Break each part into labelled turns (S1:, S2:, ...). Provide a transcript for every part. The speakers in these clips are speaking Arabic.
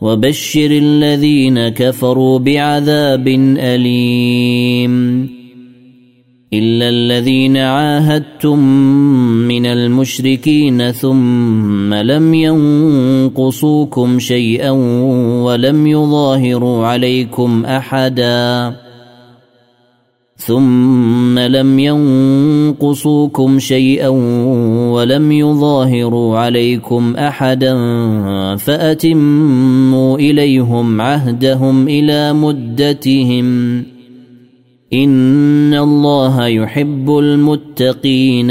S1: وبشر الذين كفروا بعذاب أليم. إلا الذين عاهدتم من المشركين ثم لم ينقصوكم شيئا ولم يظاهروا عليكم أحدا. ثم لم ينقصوكم شيئا ولم يظاهروا عليكم احدا فاتموا اليهم عهدهم إلى مدتهم ان الله يحب المتقين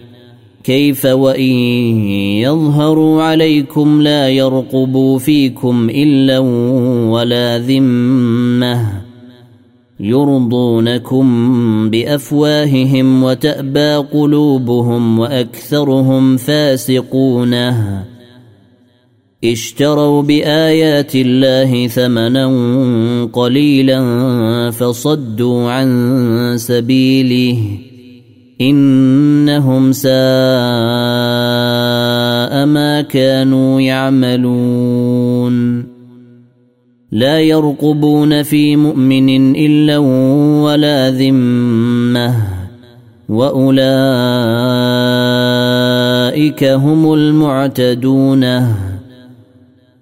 S1: كيف وإن يظهروا عليكم لا يرقبوا فيكم إلا ولا ذمة يرضونكم بأفواههم وتأبى قلوبهم وأكثرهم فاسقونه اشتروا بآيات الله ثمنا قليلا فصدوا عن سبيله. إنهم ساء ما كانوا يعملون. لا يرقبون في مؤمن إلا ولا ذمة. وأولئك هم المعتدون.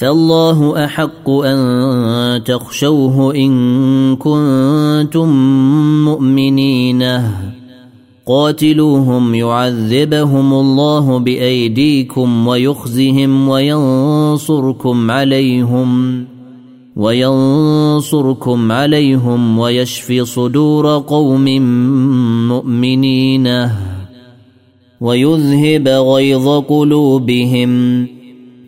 S1: فالله أحق أن تخشوه إن كنتم مؤمنين. قاتلوهم يعذبهم الله بأيديكم ويخزهم وينصركم عليهم وينصركم عليهم ويشفي صدور قوم مؤمنين. ويذهب غيظ قلوبهم.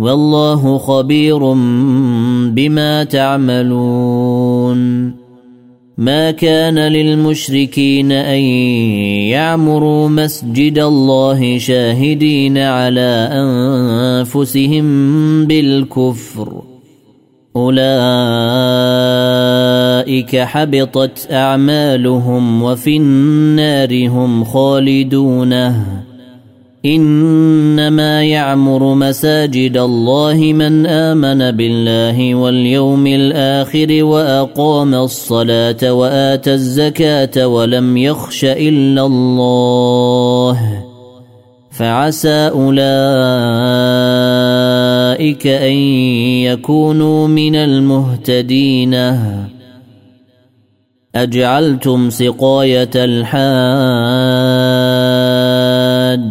S1: والله خبير بما تعملون. ما كان للمشركين أن يعمروا مسجد الله شاهدين على أنفسهم بالكفر. أولئك حبطت أعمالهم وفي النار هم خالدونه إنما يعمر مساجد الله من آمن بالله واليوم الآخر وأقام الصلاة واتى الزكاة ولم يخش إلا الله. فعسى أولئك أن يكونوا من المهتدين. أجعلتم سقاية الحاج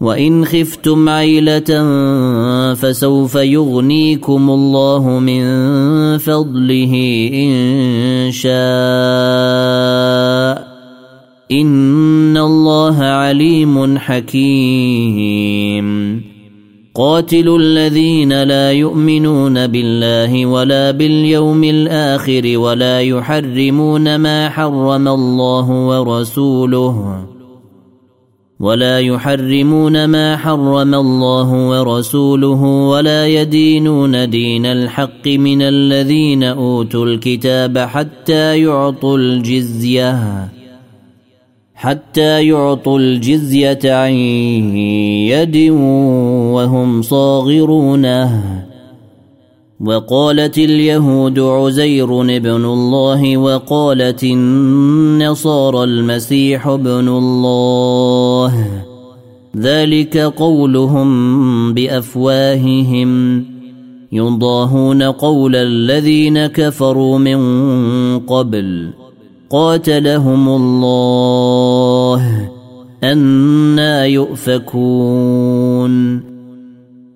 S1: وان خفتم عيله فسوف يغنيكم الله من فضله ان شاء ان الله عليم حكيم. قاتلوا الذين لا يؤمنون بالله ولا باليوم الآخر ولا يحرمون ما حرم الله ورسوله. ولا يحرمون ما حرم الله ورسوله ولا يدينون دين الحق من الذين أوتوا الكتاب حتى يعطوا الجزية حتى يعطوا الجزية عن يد وهم صاغرونه. وقالت اليهود عزير ابن الله وقالت النصارى المسيح ابن الله. ذلك قولهم بأفواههم. يضاهون قول الذين كفروا من قبل. قاتلهم الله. أنا يؤفكون.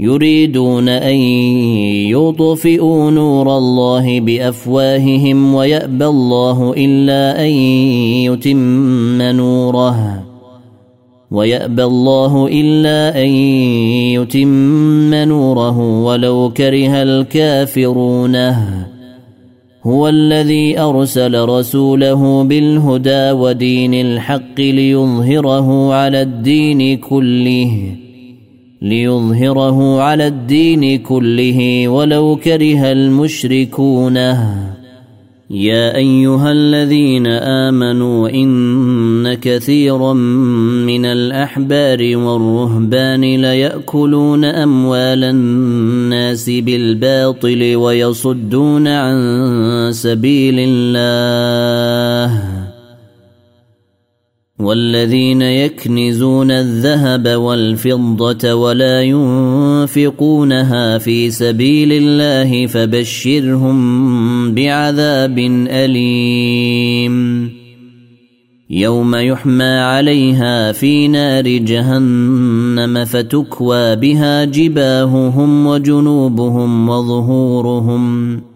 S1: يريدون أن يطفئوا نور الله بأفواههم ويأبى الله إلا أن يتم نوره ويأبى الله إلا أن يتم نوره ولو كره الكافرون. هو الذي أرسل رسوله بالهدى ودين الحق ليظهره على الدين كله. ليظهره على الدين كله ولو كره المشركون. يا أيها الذين آمنوا إن كثيرا من الأحبار والرهبان ليأكلون أموال الناس بالباطل ويصدون عن سبيل الله. والذين يكنزون الذهب والفضة ولا ينفقونها في سبيل الله فبشرهم بعذاب أليم. يوم يحمى عليها في نار جهنم فتكوى بها جباههم وجنوبهم وظهورهم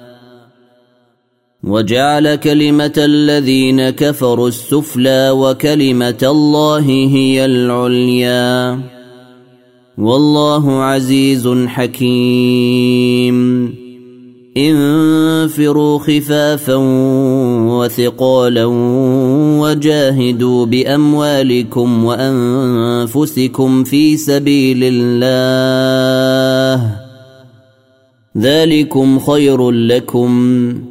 S1: وجعل كلمة الذين كفروا السفلى وكلمة الله هي العليا. والله عزيز حكيم. انفروا خفافا وثقالا وجاهدوا بأموالكم وأنفسكم في سبيل الله. ذلكم خير لكم.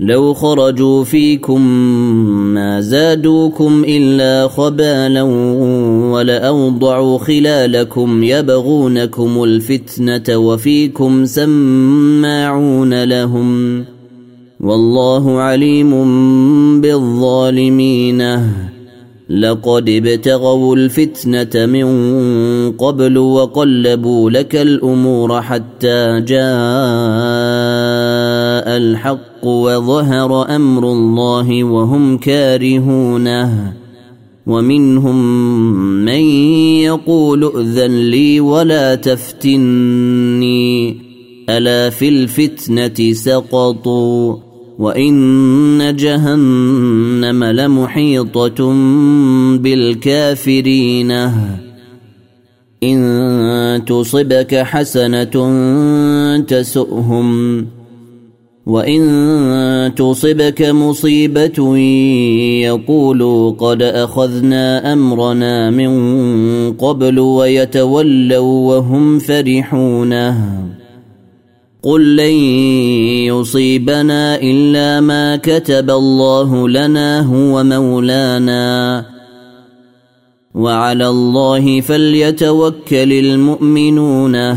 S1: لو خرجوا فيكم ما زادوكم إلا خبالا ولأوضعوا خلالكم يبغونكم الفتنة وفيكم سماعون لهم والله عليم بالظالمين. لقد ابتغوا الفتنة من قبل وقلبوا لك الأمور حتى جاء الحق وظهر أمر الله وهم كارهونه ومنهم من يقول ائذن لي ولا تفتني ألا في الفتنة سقطوا وإن جهنم لمحيطة بالكافرين. إن تصبك حسنة تسؤهم. وان تصبك مصيبه يقولوا قد اخذنا امرنا من قبل ويتولوا وهم فرحون قل لن يصيبنا الا ما كتب الله لنا هو مولانا وعلى الله فليتوكل المؤمنون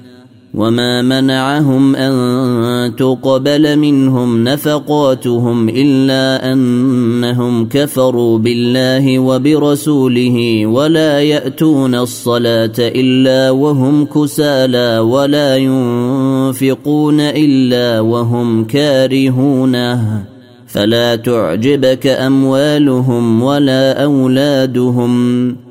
S1: وما منعهم ان تقبل منهم نفقاتهم الا انهم كفروا بالله وبرسوله ولا ياتون الصلاه الا وهم كسالى ولا ينفقون الا وهم كارهونه فلا تعجبك اموالهم ولا اولادهم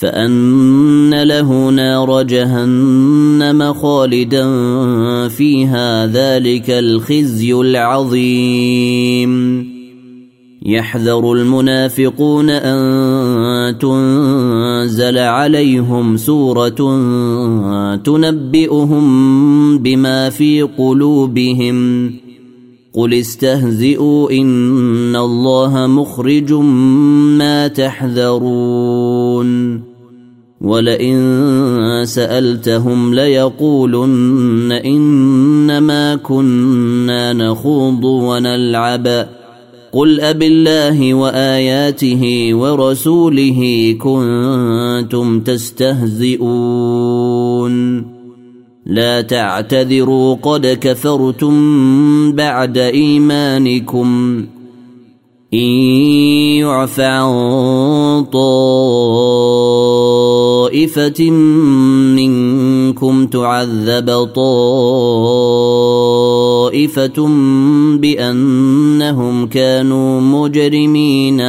S1: فأن له نار جهنم خالدا فيها ذلك الخزي العظيم. يحذر المنافقون أن تنزل عليهم سورة تنبئهم بما في قلوبهم. قل استهزئوا إن الله مخرج ما تحذرون. ولئن سألتهم ليقولن إنما كنا نخوض ونلعب. قل أبالله الله وآياته ورسوله كنتم تستهزئون. لا تعتذروا قد كفرتم بعد إيمانكم. إن يعف عن طائفة منكم تعذب طائفة بأنهم كانوا مجرمين.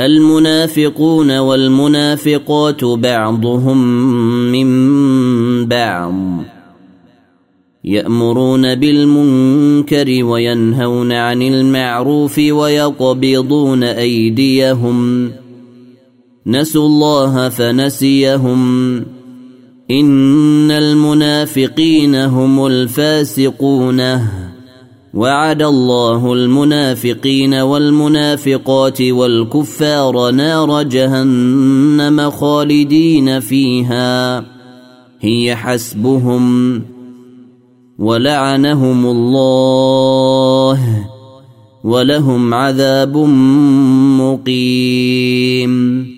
S1: المنافقون والمنافقات بعضهم من بعض. يأمرون بالمنكر وينهون عن المعروف ويقبضون أيديهم. نسوا الله فنسيهم. إن المنافقين هم الفاسقون. وعد الله المنافقين والمنافقات والكفار نار جهنم خالدين فيها. هي حسبهم ولعنهم الله ولهم عذاب مقيم.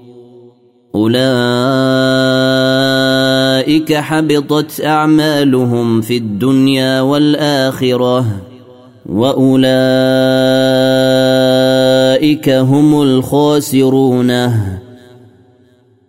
S1: أولئك حبطت أعمالهم في الدنيا والآخرة وأولئك هم الخاسرون.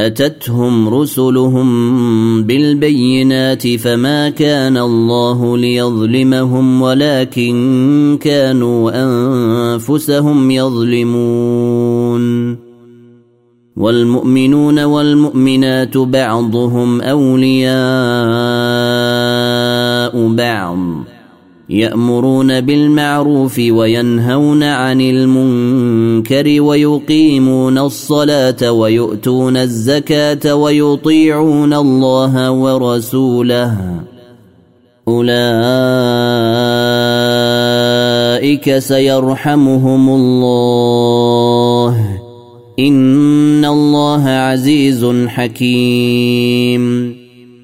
S1: أتتهم رسلهم بالبينات فما كان الله ليظلمهم ولكن كانوا أنفسهم يظلمون والمؤمنون والمؤمنات بعضهم أولياء بعض يأمرون بالمعروف وينهون عن المنكر ويقيمون الصلاة ويؤتون الزكاة ويطيعون الله ورسوله. أولئك سيرحمهم الله. إن الله عزيز حكيم.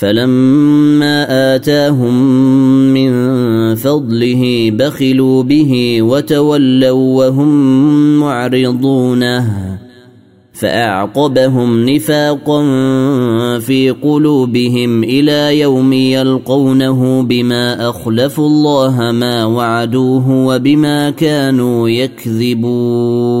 S1: فلما آتاهم من فضله بخلوا به وتولوا وهم معرضون فأعقبهم نفاقا في قلوبهم إلى يوم يلقونه بما أخلفوا الله ما وعدوه وبما كانوا يكذبون.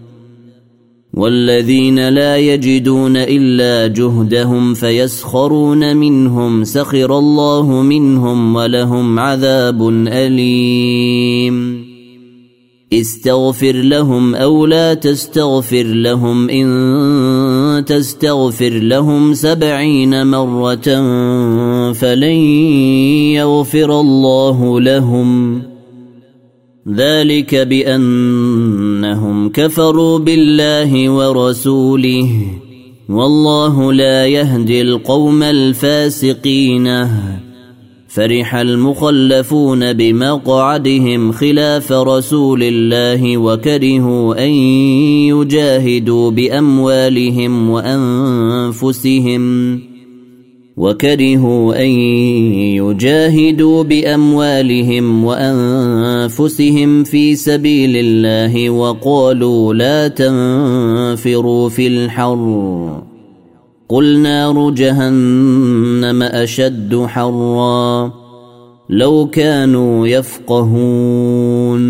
S1: والذين لا يجدون إلا جهدهم فيسخرون منهم سخر الله منهم ولهم عذاب أليم. استغفر لهم أو لا تستغفر لهم إن تستغفر لهم سبعين مرة فلن يغفر الله لهم. ذلك بأنهم كفروا بالله ورسوله والله لا يهدي القوم الفاسقين. فرح المخلفون بمقعدهم خلاف رسول الله وكرهوا أن يجاهدوا بأموالهم وأنفسهم. وكرهوا أن يجاهدوا بأموالهم وأنفسهم في سبيل الله وقالوا لا تنفروا في الحر. قل نار جهنم أشد حرا. لو كانوا يفقهون.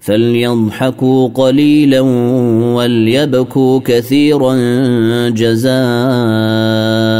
S1: فليضحكوا قليلا وليبكوا كثيرا جزاء.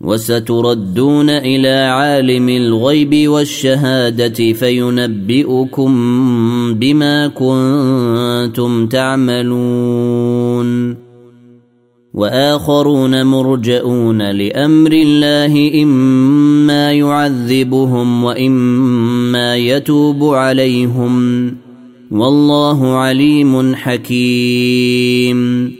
S1: وستردون إلى عالم الغيب والشهادة فينبئكم بما كنتم تعملون. وآخرون مرجئون لأمر الله إما يعذبهم وإما يتوب عليهم. والله عليم حكيم.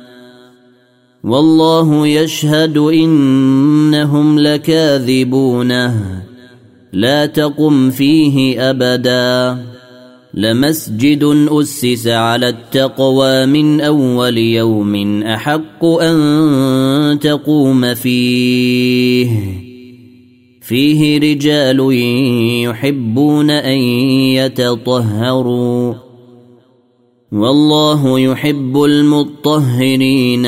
S1: والله يشهد إنهم لكاذبون. لا تقم فيه أبدا. لمسجد أسس على التقوى من أول يوم أحق أن تقوم فيه. فيه رجال يحبون أن يتطهروا. والله يحب المطهرين.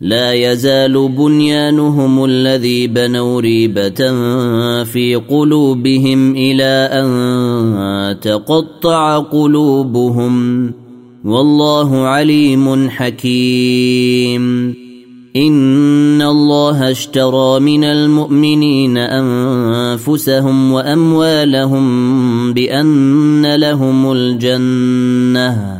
S1: لا يزال بنيانهم الذي بنوا ريبة في قلوبهم إلى أن تقطع قلوبهم. والله عليم حكيم. إن الله اشترى من المؤمنين أنفسهم وأموالهم بأن لهم الجنة.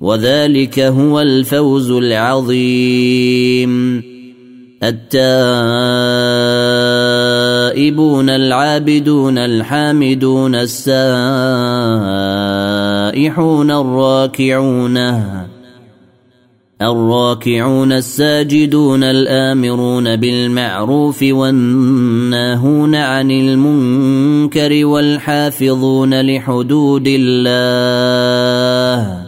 S1: وذلك هو الفوز العظيم. التائبون العابدون الحامدون السائحون الراكعون الراكعون الساجدون الآمرون بالمعروف والناهون عن المنكر والحافظون لحدود الله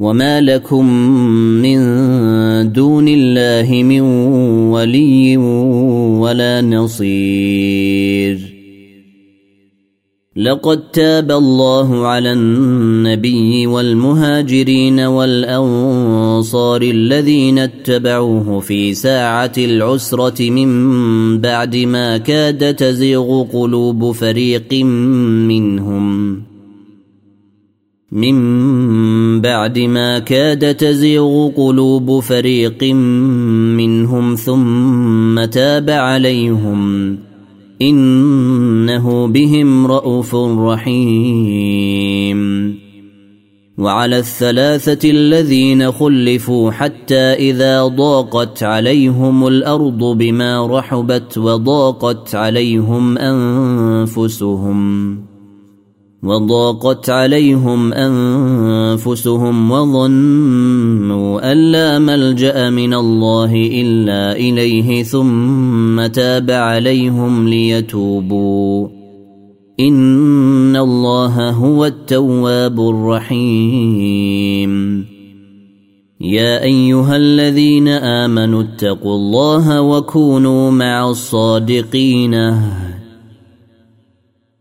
S1: وما لكم من دون الله من ولي ولا نصير لقد تاب الله على النبي والمهاجرين والانصار الذين اتبعوه في ساعه العسره من بعد ما كاد تزيغ قلوب فريق منهم من بعد ما كاد تزيغ قلوب فريق منهم ثم تاب عليهم انه بهم رءوف رحيم. وعلى الثلاثه الذين خلفوا حتى اذا ضاقت عليهم الأرض بما رحبت وضاقت عليهم انفسهم وضاقت عليهم أنفسهم وظنوا أن لا ملجأ من الله إلا إليه ثم تاب عليهم ليتوبوا. إن الله هو التواب الرحيم. يا أيها الذين آمنوا اتقوا الله وكونوا مع الصادقين.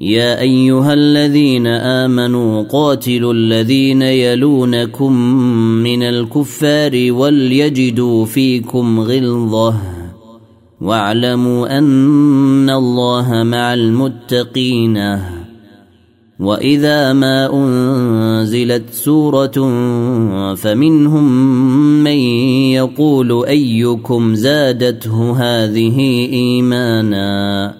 S1: يا أيها الذين آمنوا قاتلوا الذين يلونكم من الكفار وليجدوا فيكم غلظة واعلموا أن الله مع المتقين. وإذا ما أنزلت سورة فمنهم من يقول أيكم زادته هذه إيمانا.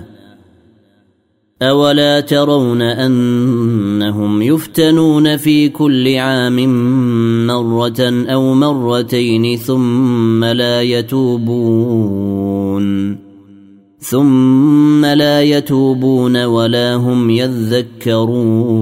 S1: أولا ترون أنهم يفتنون في كل عام مرة أو مرتين ثم لا يتوبون ثم لا يتوبون ولا هم يذكرون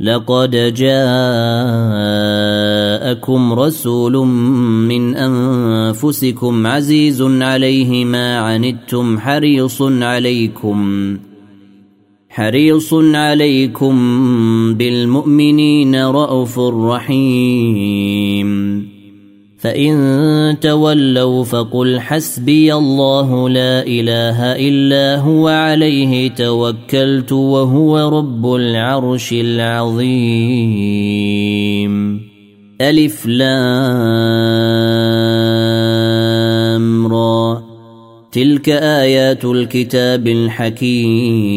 S1: لقد جاءكم رسول من أنفسكم عزيز عليه ما عنتم حريص عليكم حريص عليكم بالمؤمنين رءوف رحيم. فإن تولوا فقل حسبي الله لا إله إلا هو عليه توكلت وهو رب العرش العظيم. ألف لام را. تلك آيات الكتاب الحكيم.